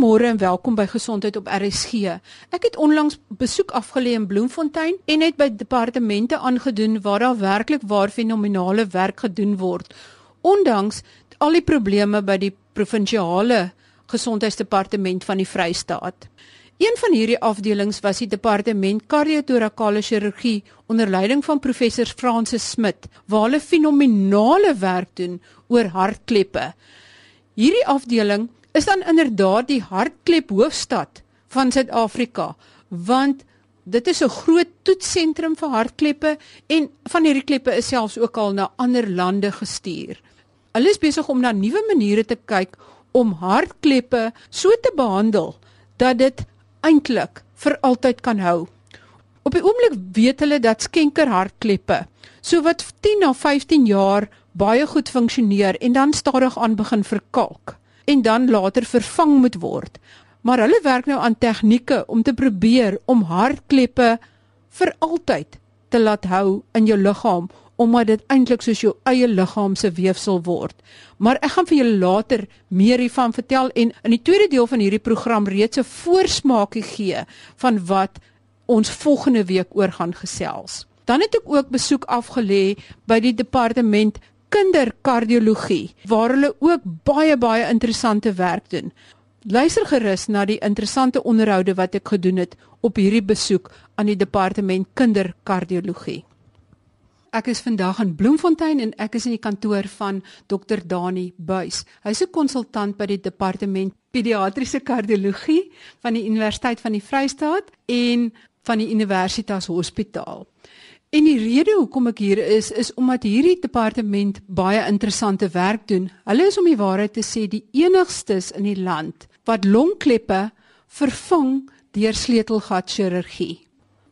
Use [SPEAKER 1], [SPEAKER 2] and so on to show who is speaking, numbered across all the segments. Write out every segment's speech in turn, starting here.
[SPEAKER 1] Goeiemôre en welkom by Gesondheid op RSG. Ek het onlangs besoek afgelê in Bloemfontein en het by departemente aangedoen waar daar werklik waar fenominale werk gedoen word. Ondanks al die probleme by die provinsiale gesondheidsdepartement van die Vrystaat. Een van hierdie afdelings was die departement kardiotorakale chirurgie onder leiding van professor Francis Smit waar hulle fenominale werk doen oor hartkleppe. Hierdie afdeling is dan inderdaad die hartklep hoofstad van Suid-Afrika want dit is 'n groot toetsentrum vir hartkleppe en van hierdie kleppe is selfs ook al na ander lande gestuur. Hulle is besig om na nuwe maniere te kyk om hartkleppe so te behandel dat dit eintlik vir altyd kan hou. Op die oomblik weet hulle dat skenker hartkleppe so wat 10 na 15 jaar baie goed funksioneer en dan stadig aan begin verkalk en dan later vervang moet word. Maar hulle werk nou aan tegnieke om te probeer om hartkleppe vir altyd te laat hou in jou liggaam omdat dit eintlik soos jou eie liggaam se weefsel word. Maar ek gaan vir julle later meer hiervan vertel en in die tweede deel van hierdie program reeds 'n voorsmaakie gee van wat ons volgende week oor gaan gesels. Dan het ek ook besoek afgelê by die departement kinderkardiologie waar hulle ook baie baie interessante werk doen. Luister gerus na die interessante onderhoude wat ek gedoen het op hierdie besoek aan die departement kinderkardiologie. Ek is vandag in Bloemfontein en ek is in die kantoor van Dr Dani Buys. Hy's 'n konsultant by die departement pediatriese kardiologie van die Universiteit van die Vrystaat en van die Universitas Hospitaal. En die rede hoekom ek hier is is omdat hierdie departement baie interessante werk doen. Hulle is om die waarheid te sê die enigstes in die land wat longkleppe vervang deur sleutelgat chirurgie.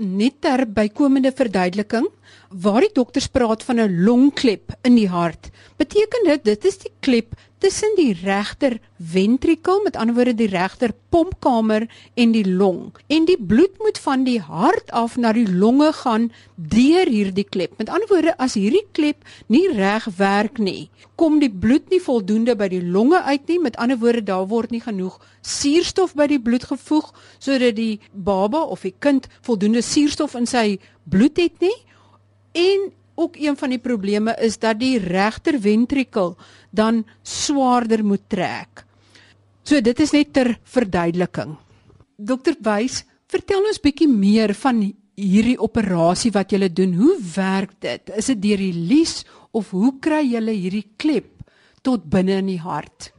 [SPEAKER 1] Net ter bykomende verduideliking, waar die dokters praat van 'n longklep in die hart, beteken dit dit is die klep tussen die regter ventrikel, met ander woorde die regter pompkamer en die long. En die bloed moet van die hart af na die longe gaan deur hierdie klep. Met ander woorde, as hierdie klep nie reg werk nie, kom die bloed nie voldoende by die longe uit nie. Met ander woorde, daar word nie genoeg suurstof by die bloed gevoeg sodat die baba of die kind voldoende suurstof in sy bloed het nie. En ook een van die probleme is dat die regter ventrikel dan swaarder moet trek. So dit is net ter verduideliking. Dokter Wys, vertel ons bietjie meer van hierdie operasie wat jy doen. Hoe werk dit? Is dit deur die lies of hoe kry jy hierdie klep tot binne in die hart?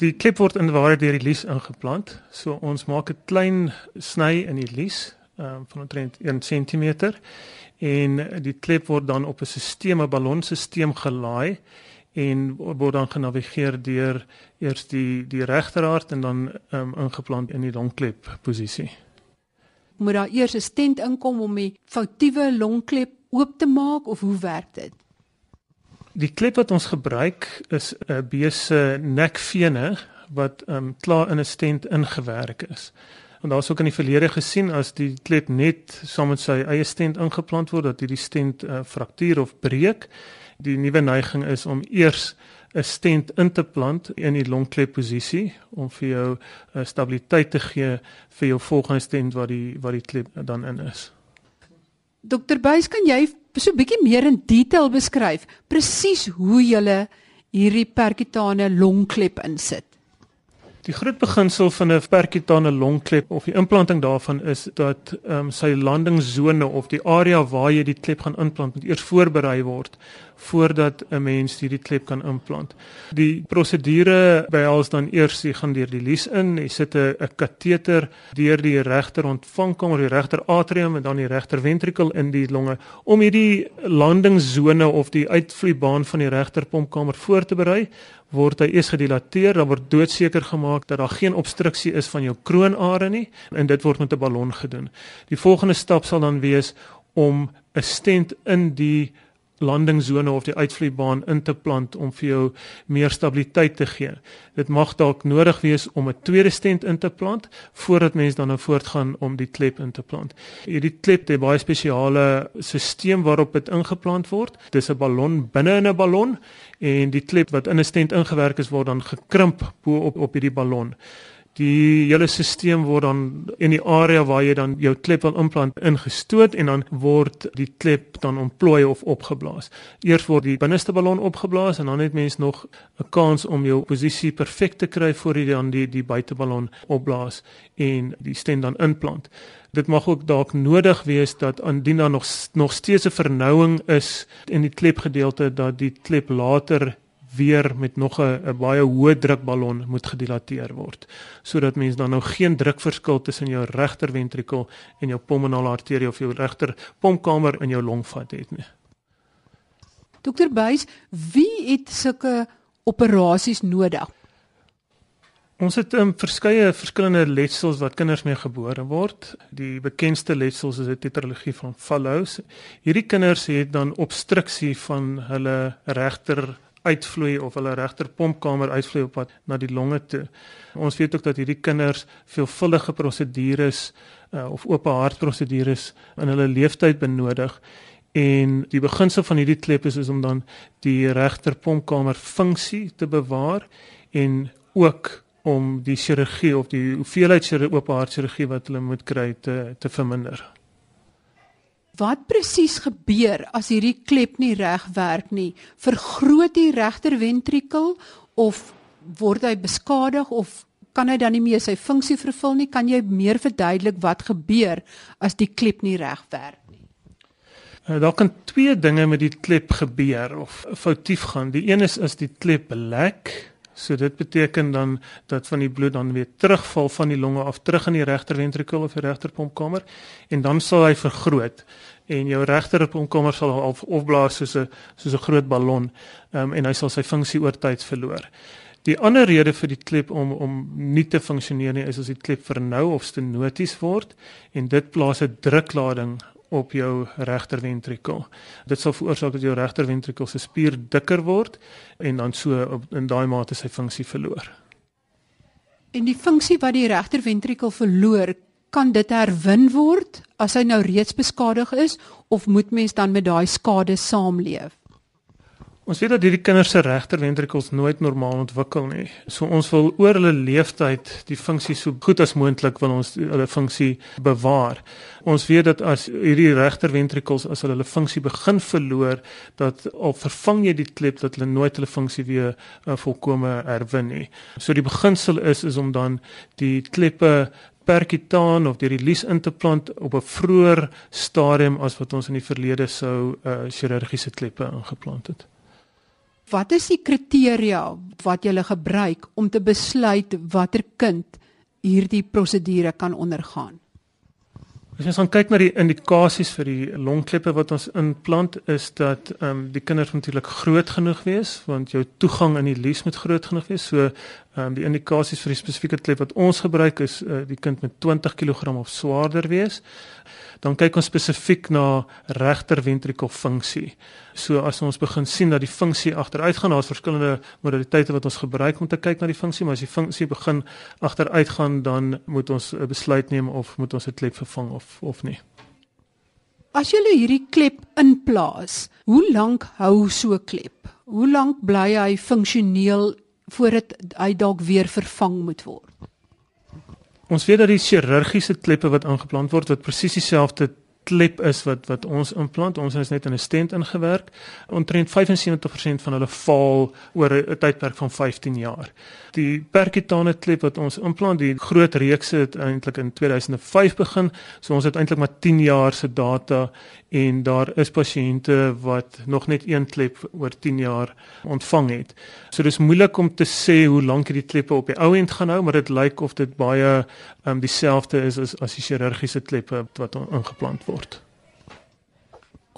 [SPEAKER 2] Die klep word in ware deur die lies ingeplant. So ons maak 'n klein sny in die lies um, van omtrent 1 cm en die klep word dan op 'n stelsel, 'n ballonstelsel gelaai en word dan genavigeer deur eers die die regterhart en dan um, ingeplant in die longklep posisie.
[SPEAKER 1] Moet daar eers 'n stent inkom om die foutiewe longklep oop te maak of hoe werk dit?
[SPEAKER 2] Die klep wat ons gebruik is 'n bese nekvene wat um, klaar in 'n stent ingewerk is. En daar's ook in die verlede gesien as die klep net saam met sy eie stent ingeplant word dat hierdie stent uh, fraktuur of breek. Die nuwe neiging is om eers 'n stent in te plant in die longklep posisie om vir jou uh, stabiliteit te gee vir jou volgende stent wat die wat die klep dan in is.
[SPEAKER 1] Dokter Buys, kan jy so 'n bietjie meer in detail beskryf presies hoe jy hierdie perkutane longklep insit?
[SPEAKER 2] Die groot beginsel van 'n percutane longklep of die implanting daarvan is dat ehm um, sy landingszone of die area waar jy die klep gaan implant moet eers voorberei word voordat 'n mens hierdie klep kan implant. Die prosedure behels dan eers jy gaan deur die lies in, jy sit 'n kateter deur die regter ontvangkom of die regter atrium en dan die regter ventrikel in die longe om hierdie landingszone of die uitvloeibaan van die regter pompkamer voor te berei word hy eers gedilateer, dan word doodseker gemaak dat daar geen obstruksie is van jou kroonare nie en dit word met 'n ballon gedoen. Die volgende stap sal dan wees om 'n stent in die landingszone of die uitvloeibaan in te plant om vir jou meer stabiliteit te gee. Dit mag dalk nodig wees om 'n tweede stent in te plant voordat mens dan nou voortgaan om die klep in te plant. Hierdie klep het baie spesiale stelsel waarop dit ingeplant word. Dis 'n ballon binne in 'n ballon en die klep wat in 'n stent ingewerk is word dan gekrimp bo op op hierdie ballon. Die hele stelsel word dan in die area waar jy dan jou klep wil implant ingestoot en dan word die klep dan ontplooi of opgeblaas. Eers word die binneste ballon opgeblaas en dan het mens nog 'n kans om jou posisie perfek te kry voor jy dan die die buiteballon opblaas en die stent dan implant. Dit mag ook dalk nodig wees dat indien daar nog nog steeds 'n vernouing is in die klepgedeelte dat die klep later weer met nog 'n baie hoë drukballon moet gedilateer word sodat mens dan nou geen drukverskil tussen jou regter ventrikel en jou pulmonale arterie of jou regter pompkamer in jou longvat het nie.
[SPEAKER 1] Dokter Buys, wie het sulke operasies nodig?
[SPEAKER 2] Ons het um, verskeie verskillende letsels wat kinders mee gebore word. Die bekendste letsels is die tetralogie van Fallows. Hierdie kinders het dan obstruksie van hulle regter uitvloei of hulle regter pompkamer uitvloei op pad na die longe toe. Ons weet ook dat hierdie kinders veelvuldige prosedures uh, of oop hart prosedures in hulle lewenstyd benodig en die beginsel van hierdie klep is, is om dan die regter pompkamer funksie te bewaar en ook om die chirurgie of die hoeveelheid oop hart chirurgie wat hulle moet kry te te verminder.
[SPEAKER 1] Wat presies gebeur as hierdie klep nie reg werk nie? Vergroot die regter ventrikel of word hy beskadig of kan hy dan nie meer sy funksie vervul nie? Kan jy meer verduidelik wat gebeur as die klep nie reg werk nie?
[SPEAKER 2] Uh, daar kan twee dinge met die klep gebeur of foutief gaan. Die een is as die klep lek So dit beteken dan dat van die bloed dan weer terugval van die longe af terug in die regter ventrikel of die regter pompkamer en dan sal hy vergroot en jou regter pompkamer sal of opblaas soos 'n soos 'n groot ballon um, en hy sal sy funksie oor tyd verloor. Die ander rede vir die klep om om nie te funksioneer nie is as die klep vernou of stenoties word en dit plaas 'n druklading op jou regter ventrikel. Dit sal veroorsaak dat jou regter ventrikel se spier dikker word en dan so op, in daai mate sy funksie verloor.
[SPEAKER 1] En die funksie wat die regter ventrikel verloor, kan dit herwin word as hy nou reeds beskadig is of moet mens dan met daai skade saamleef?
[SPEAKER 2] Ons weet dat hierdie kinders se regter ventrikels nooit normaal ontwikkel nie. So ons wil oor hulle leeftyd die funksie so goed as moontlik wil ons hulle funksie bewaar. Ons weet dat as hierdie regter ventrikels as hulle hulle funksie begin verloor, dat al vervang jy die klep dat hulle nooit hulle funksie weer uh, volkome herwin nie. So die beginsel is is om dan die kleppe perkutaan of die release in te plant op 'n vroeër stadium as wat ons in die verlede sou uh, chirurgiese kleppe ingeplant het.
[SPEAKER 1] Wat is die kriteria wat jy gebruik om te besluit watter kind hierdie prosedure kan ondergaan?
[SPEAKER 2] As ons kyk na die indikasies vir die longkleppe wat ons implant is dat ehm um, die kinders natuurlik groot genoeg wees want jou toegang in die lies moet groot genoeg wees. So ehm um, die indikasies vir die spesifieke klep wat ons gebruik is uh, die kind met 20 kg of swaarder wees dan kyk ons spesifiek na regter ventrikel funksie. So as ons begin sien dat die funksie agteruit gaan, daar's verskillende modaliteite wat ons gebruik om te kyk na die funksie, maar as die funksie begin agteruit gaan, dan moet ons 'n besluit neem of moet ons 'n klep vervang of of nie.
[SPEAKER 1] As jy hierdie klep inplaas, hoe lank hou so 'n klep? Hoe lank bly hy funksioneel voordat hy dalk weer vervang moet word?
[SPEAKER 2] Ons weet dat die chirurgiese kleppe wat aangeplant word wat presies dieselfde klep is wat wat ons implant, ons is net in 'n stent ingewerk. Omtrent 75% van hulle faal oor 'n tydperk van 15 jaar. Die percutane klep wat ons implant, die groot reeks het eintlik in 2005 begin. So ons het eintlik maar 10 jaar se data en daar is pasiënte wat nog net een klep oor 10 jaar ontvang het. So dis moeilik om te sê hoe lank hierdie kleppe op die ou end gaan hou, maar dit lyk of dit baie um, dieselfde is as as die chirurgiese kleppe wat ingeplant word.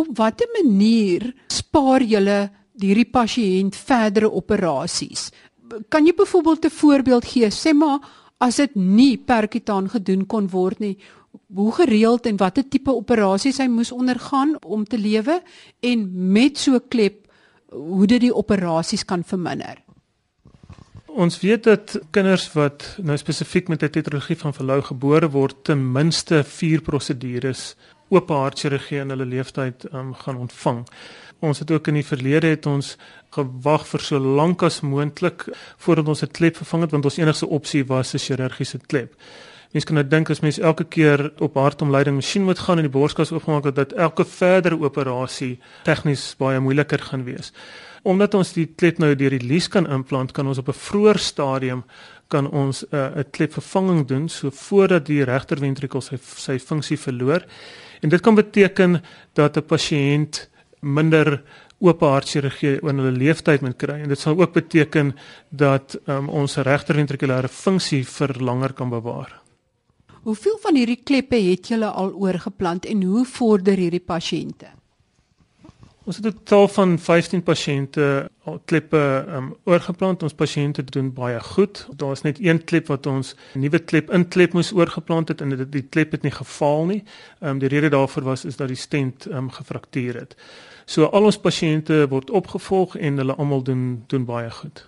[SPEAKER 1] Op watter manier spaar julle hierdie pasiënt verdere operasies? Kan jy byvoorbeeld 'n voorbeeld gee? Sê maar as dit nie perkutaan gedoen kon word nie, hoe gereeld en watter tipe operasies hy moes ondergaan om te lewe en met so klep hoe dit die operasies kan verminder.
[SPEAKER 2] Ons weet dat kinders wat nou spesifiek met 'n tetralogie van verlou gebore word ten minste 4 prosedures oop hartchirurgie in hulle lewenstyd um, gaan ontvang. Ons het ook in die verlede het ons gewag vir so lank as moontlik voordat ons 'n klep vervang het want ons enigste opsie was 'n chirurgiese klep. Mens kan nou dink as mens elke keer op hartomleiding masjien moet gaan en die borskas oopgemaak het dat elke verdere operasie tegnies baie moeiliker gaan wees. Omdat ons die klep nou deur die lies kan implant, kan ons op 'n vroeër stadium kan ons eh, 'n uh, klepvervanging doen so voordat die regterventrikel sy sy funksie verloor. En dit kan beteken dat 'n pasiënt minder oop hartchirurgie in hulle lewenstyd moet kry en dit sal ook beteken dat um, ons regterventrikulêre funksie vir langer kan bewaar.
[SPEAKER 1] Hoeveel van hierdie kleppe het julle al oorgeplant en hoe vorder hierdie pasiënte?
[SPEAKER 2] Ons het 'n totaal van 15 pasiënte kleppe um, oorgeplant. Ons pasiënte doen baie goed. Daar is net een klep wat ons nuwe klep inklep moes oorgeplant het en dit die klep het nie geval nie. Ehm um, die rede daarvoor was is dat die stent ehm um, gefraktuur het. So al ons pasiënte word opgevolg en hulle almal doen doen baie goed.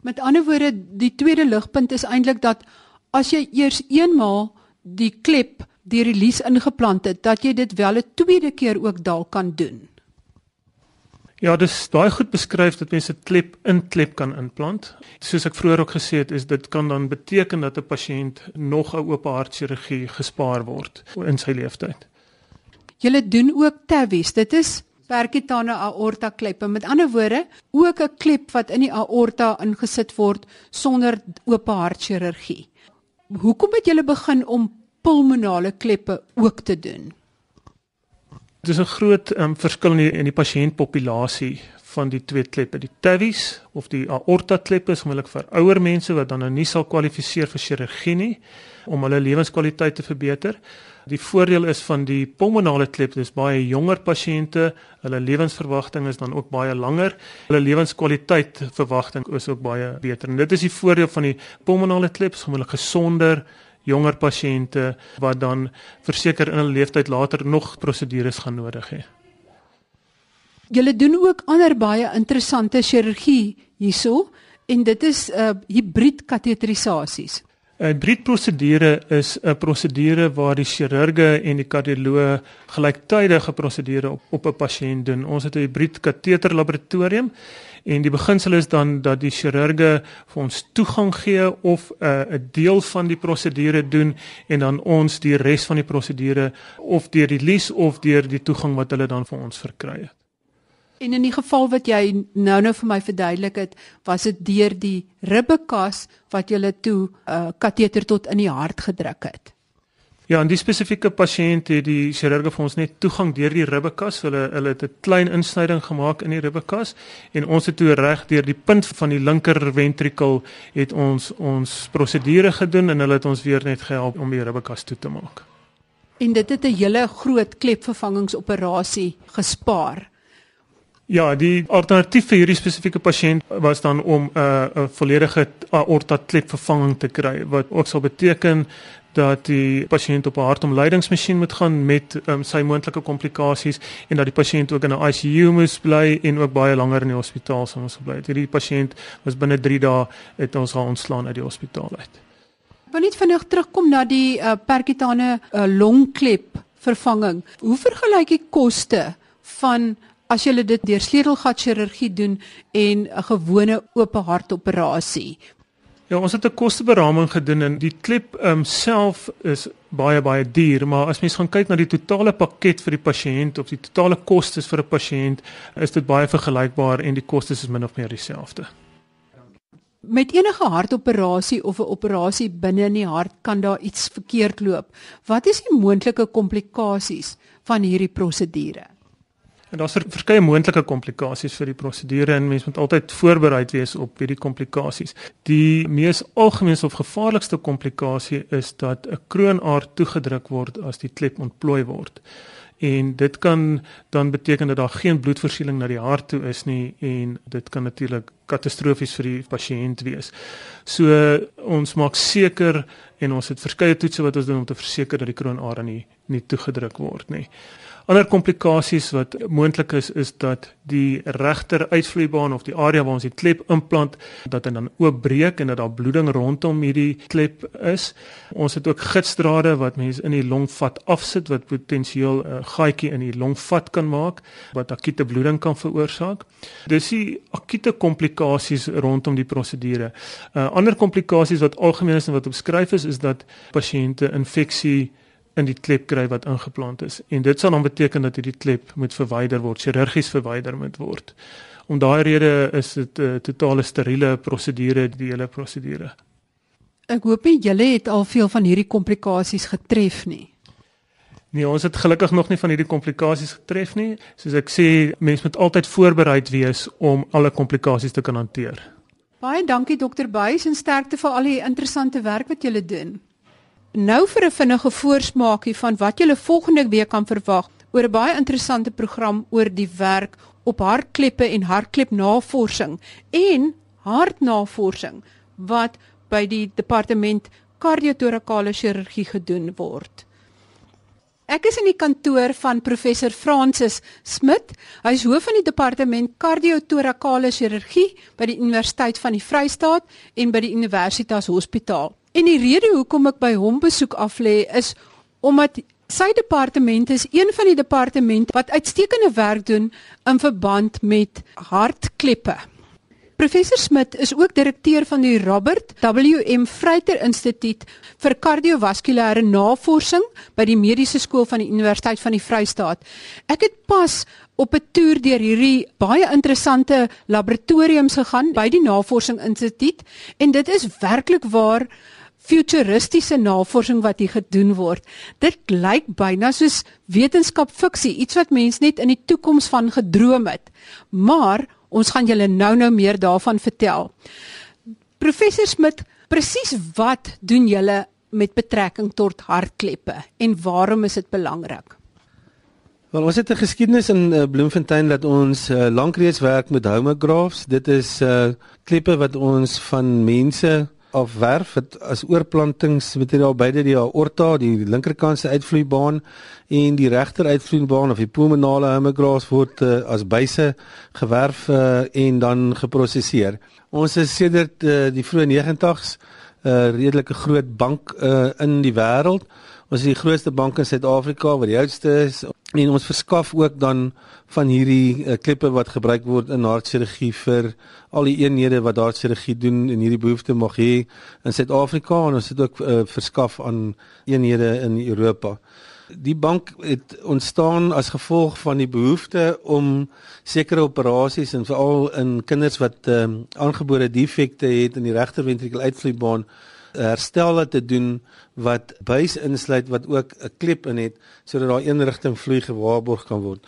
[SPEAKER 1] Met ander woorde, die tweede ligpunt is eintlik dat as jy eers eenmaal die klep die release ingeplant het, dat jy dit wel 'n tweede keer ook dalk kan doen.
[SPEAKER 2] Ja, dit is baie goed beskryf dat mense klep in klep kan implant. Soos ek vroeër ook gesê het, is dit kan dan beteken dat 'n pasiënt nog 'n oop hartchirurgie gespaar word in sy lewenstyd.
[SPEAKER 1] Jy doen ook TAVIs. Dit is percutane aorta kleppe. Met ander woorde, ook 'n klep wat in die aorta ingesit word sonder oop hartchirurgie hoekom het julle begin om pulmonale kleppe ook te doen?
[SPEAKER 2] Dit is 'n groot um, verskil in die, die pasiëntpopulasie van die twee kleppe, die TAVIs of die aorta kleppe is gewoonlik vir ouer mense wat dan nou nie sal kwalifiseer vir chirurgie nie om hulle lewenskwaliteit te verbeter. Die voordeel is van die pulmonale klep, dis baie jonger pasiënte, hulle lewensverwagting is dan ook baie langer. Hulle lewenskwaliteit verwagting is ook baie beter. En dit is die voordeel van die pulmonale klep, gewoonlik gesonder jonger pasiënte wat dan verseker in hulle lewenstyd later nog prosedures gaan nodig hê.
[SPEAKER 1] Julle doen ook ander baie interessante chirurgie hierso en dit is uh hibrid kateterisasies.
[SPEAKER 2] 'n Hibridprosedure is 'n prosedure waar die chirurge en die kardioloog gelyktydige prosedure op op 'n pasiënt doen. Ons het 'n hibrid kateter laboratorium en die beginsel is dan dat die chirurge vir ons toegang gee of 'n uh, 'n deel van die prosedure doen en dan ons die res van die prosedure of deur die lease of deur die toegang wat hulle dan vir ons verkry het.
[SPEAKER 1] En in die geval wat jy nou nou vir my verduidelik het, was dit deur die ribbekas wat jy toe 'n uh, kateter tot in die hart gedruk het.
[SPEAKER 2] Ja, en die spesifieke pasiënt het die chirurge vir ons net toegang deur die ribbekas. Hulle hulle het 'n klein insnyding gemaak in die ribbekas en ons het toe reg deur die punt van die linker ventrikel het ons ons prosedure gedoen en hulle het ons weer net gehelp om die ribbekas toe te maak.
[SPEAKER 1] En dit het 'n hele groot klepvervangingsoperasie gespaar.
[SPEAKER 2] Ja, die alternatief vir hierdie spesifieke pasiënt was dan om 'n uh, 'n volledige aorta klep vervanging te kry wat ook sal beteken dat die pasiënt op 'n hartomleidingsmasjien moet gaan met um, sy moontlike komplikasies en dat die pasiënt ook in 'n ICU moet bly en ook baie langer in die hospitaal sal moet bly. Hierdie pasiënt was binne 3 dae het ons al ontslaan uit die hospitaal uit.
[SPEAKER 1] Wil net vinnig terugkom na die uh, percutane uh, longklep vervanging. Hoe vergelyk die koste van as jy dit deur sleutelgat chirurgie doen en 'n gewone oop hartoperasie.
[SPEAKER 2] Ja, ons het 'n kosteberaming gedoen en die klip um, self is baie baie duur, maar as mens gaan kyk na die totale pakket vir die pasiënt of die totale kostes vir 'n pasiënt, is dit baie vergelykbaar en die kostes is min of meer dieselfde.
[SPEAKER 1] Met enige hartoperasie of 'n operasie binne in die hart kan daar iets verkeerd loop. Wat is die moontlike komplikasies van hierdie prosedure?
[SPEAKER 2] En daar's verskeie moontlike komplikasies vir die prosedure en mens moet altyd voorbereid wees op hierdie komplikasies. Die mees algemeenste of gevaarlikste komplikasie is dat 'n kroonaar toegedruk word as die klep ontplooi word. En dit kan dan beteken dat daar geen bloedversieling na die hart toe is nie en dit kan natuurlik katastrofies vir die pasiënt wees. So ons maak seker en ons het verskeie toetse wat ons doen om te verseker dat die kroonare nie nie toegedruk word nie. Ander komplikasies wat moontlik is is dat die regter uitvloeibaan of die area waar ons die klep implant dat dit dan oopbreek en dat daar bloeding rondom hierdie klep is. Ons het ook gitsdrade wat mense in die longvat afsit wat potensieel 'n gaatjie in die longvat kan maak wat akute bloeding kan veroorsaak. Dis die akute komplikasies rondom die prosedure. Uh, ander komplikasies wat algemeen is en wat omskryf is is dat pasiënte infeksie in die klep kry wat ingeplant is en dit sal dan beteken dat hierdie klep moet verwyder word, chirurgies verwyder moet word. Om daai rede is dit 'n uh, totale steriele prosedure die hele prosedure.
[SPEAKER 1] Ek hoop nie julle het al veel van hierdie komplikasies getref nie.
[SPEAKER 2] Nee, ons het gelukkig nog nie van hierdie komplikasies getref nie. Soos ek sê, mense moet altyd voorbereid wees om alle komplikasies te kan hanteer.
[SPEAKER 1] Baie dankie dokter Buys en sterkte vir al die interessante werk wat julle doen. Nou vir 'n vinnige voorsmaakie van wat jy volgende week kan verwag oor 'n baie interessante program oor die werk op hartkleppe en hartklepnavorsing en hartnavorsing wat by die departement kardiotorakale chirurgie gedoen word. Ek is in die kantoor van professor Francis Smit. Hy is hoof van die departement kardiotorakale chirurgie by die Universiteit van die Vrystaat en by die Universitas Hospitaal. En die rede hoekom ek by hom besoek aflê is omdat sy departement is een van die departemente wat uitstekende werk doen in verband met hartkleppe. Professor Smit is ook direkteur van die Robert W.M. Vryter Instituut vir kardiovaskulêre navorsing by die Mediese Skool van die Universiteit van die Vrystaat. Ek het pas op 'n toer deur hierdie baie interessante laboratoriums gegaan by die Navorsing Instituut en dit is werklik waar futuristiese navorsing wat hier gedoen word. Dit lyk byna soos wetenskap fiksie, iets wat mense net in die toekoms van gedroom het. Maar ons gaan julle nou-nou meer daarvan vertel. Professor Smit, presies wat doen julle met betrekking tot hartkleppe en waarom is dit belangrik?
[SPEAKER 3] Wel, ons het 'n geskiedenis in uh, Bloemfontein dat ons uh, lank reeds werk met homographs. Dit is uh, kleppe wat ons van mense afwerf het as oorplantingsmateriaal beide die aorta, die linkerkant se uitvloeibaan en die regter uitvloeibaan of die pulmonale hemogras word uh, as byse gewerf uh, en dan geprosesseer. Ons is sedert uh, die vroeë 90's 'n uh, redelike groot bank uh, in die wêreld. Ons is die grootste bank in Suid-Afrika wat die oudste is en ons verskaf ook dan van hierdie uh, klippe wat gebruik word in hartchirurgie vir al die eenhede wat hartchirurgie doen en hierdie behoefte mag hê in Suid-Afrika en ons het ook uh, verskaf aan eenhede in Europa. Die bank het ontstaan as gevolg van die behoefte om sekere operasies en veral in kinders wat um, aangebore defekte het in die regter ventrikel uitvloeibaan herstelle te doen wat buis insluit wat ook 'n klep in het sodat daar een rigting vloei gewaarborg kan word.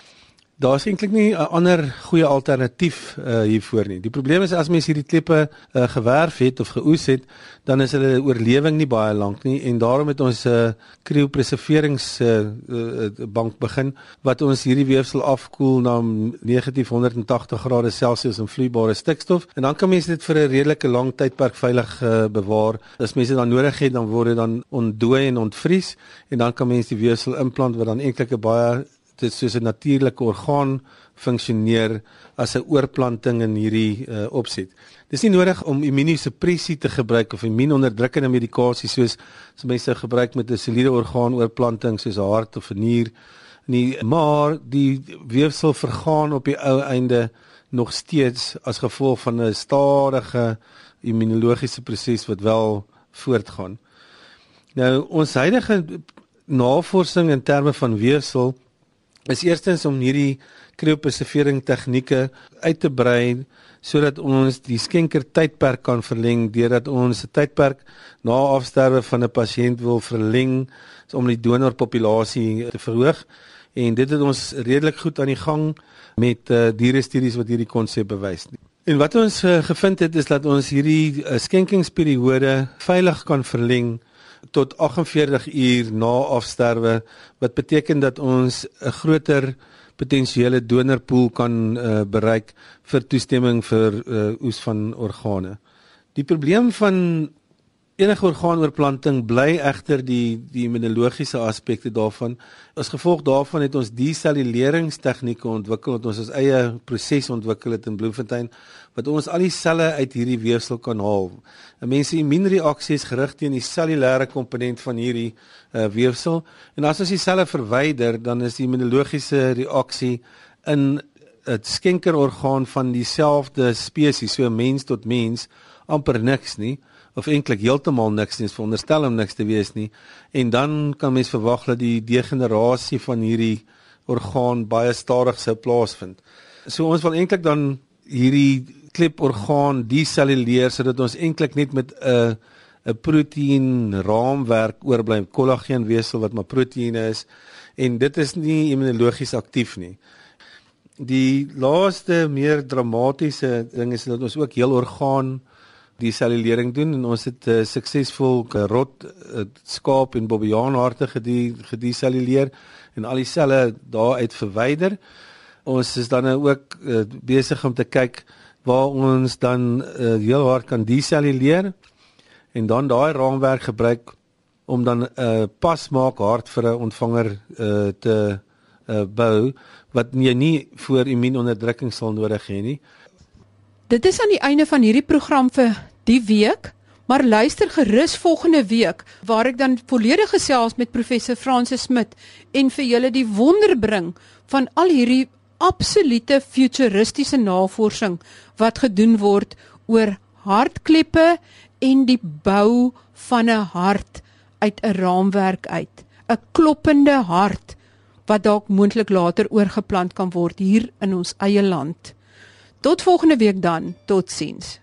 [SPEAKER 3] Daar's eintlik nie 'n ander goeie alternatief uh, hiervoor nie. Die probleem is as mens hierdie klippe uh, gewerf het of geoes het, dan is hulle oorlewing nie baie lank nie en daarom het ons 'n uh, kriopreserverings uh, uh, bank begin wat ons hierdie weefsel afkoel na negatief 180 grade Celsius in vloeibare stikstof en dan kan mens dit vir 'n redelike lang tydperk veilig uh, bewaar. As mense dan nodig het, dan word dit dan ontdooi en ontvries en dan kan mens die weefsel implant wat dan eintlik 'n baie dit soos 'n natuurlike orgaan funksioneer as 'n oorplanting in hierdie uh, opset. Dis nie nodig om immunosuppressie te gebruik of immuunonderdrukkende medikasie soos as mense gebruik met 'n soliede orgaanoorplanting soos 'n hart of 'n nier nie, maar die weefsel vergaan op die ou einde nog steeds as gevolg van 'n stadige immunologiese proses wat wel voortgaan. Nou ons huidige navorsing in terme van weefsel is eerstens om hierdie kriopreservering tegnieke uit te brei sodat ons die skenker tydperk kan verleng deurdat ons 'n tydperk na afsterwe van 'n pasiënt wil verleng om die donorpopulasie te verhoog en dit het ons redelik goed aan die gang met uh, diere studies wat hierdie konsep bewys. En wat ons uh, gevind het is dat ons hierdie uh, skenkingsperiode veilig kan verleng tot 48 uur na afsterwe wat beteken dat ons 'n groter potensiële donorpool kan uh, bereik vir toestemming vir uh, oes van organe. Die probleem van Enige orgaanoorplanting bly egter die die immunologiese aspekte daarvan. As gevolg daarvan het ons deselluleringstegnieke ontwikkel wat ons ons eie proses ontwikkel het in Bloemfontein wat ons al die selle uit hierdie weefsel kan haal. 'n Mens se immuunreaksie is gerig teen die cellulêre komponent van hierdie uh, weefsel en as ons die selle verwyder, dan is die immunologiese reaksie in 'n skenkerorgaan van dieselfde spesies, so mens tot mens, amper niks nie of eintlik heeltemal niks nie, veronderstel om niks te wees nie. En dan kan mens verwag dat die degenerasie van hierdie orgaan baie stadig sou plaasvind. So ons wil eintlik dan hierdie kleporgaan deselluleer sodat ons eintlik net met 'n 'n proteïen raamwerk oorbly, kollageenweefsel wat maar proteïene is en dit is nie immunologies aktief nie. Die laaste meer dramatiese ding is dat ons ook heel orgaan die cellulering doen en ons het uh, suksesvol rot uh, skaap en bobbejaagharte gedeselluleer en al die selle daaruit verwyder. Ons is dan nou ook uh, besig om te kyk waar ons dan uh, heel hard kan deselluleer en dan daai raamwerk gebruik om dan 'n uh, pasmaak hart vir 'n ontvanger uh, te uh, bou wat jy nie voor immuunonderdrukking sal nodig hê nie.
[SPEAKER 1] Dit is aan die einde van hierdie program vir die week, maar luister gerus volgende week waar ek dan volledig gesels met professor Francis Smit en vir julle die wonder bring van al hierdie absolute futuristiese navorsing wat gedoen word oor hartkleppe en die bou van 'n hart uit 'n raamwerk uit, 'n kloppende hart wat dalk moontlik later oorgeplant kan word hier in ons eie land. Tot volgende week dan, totsiens.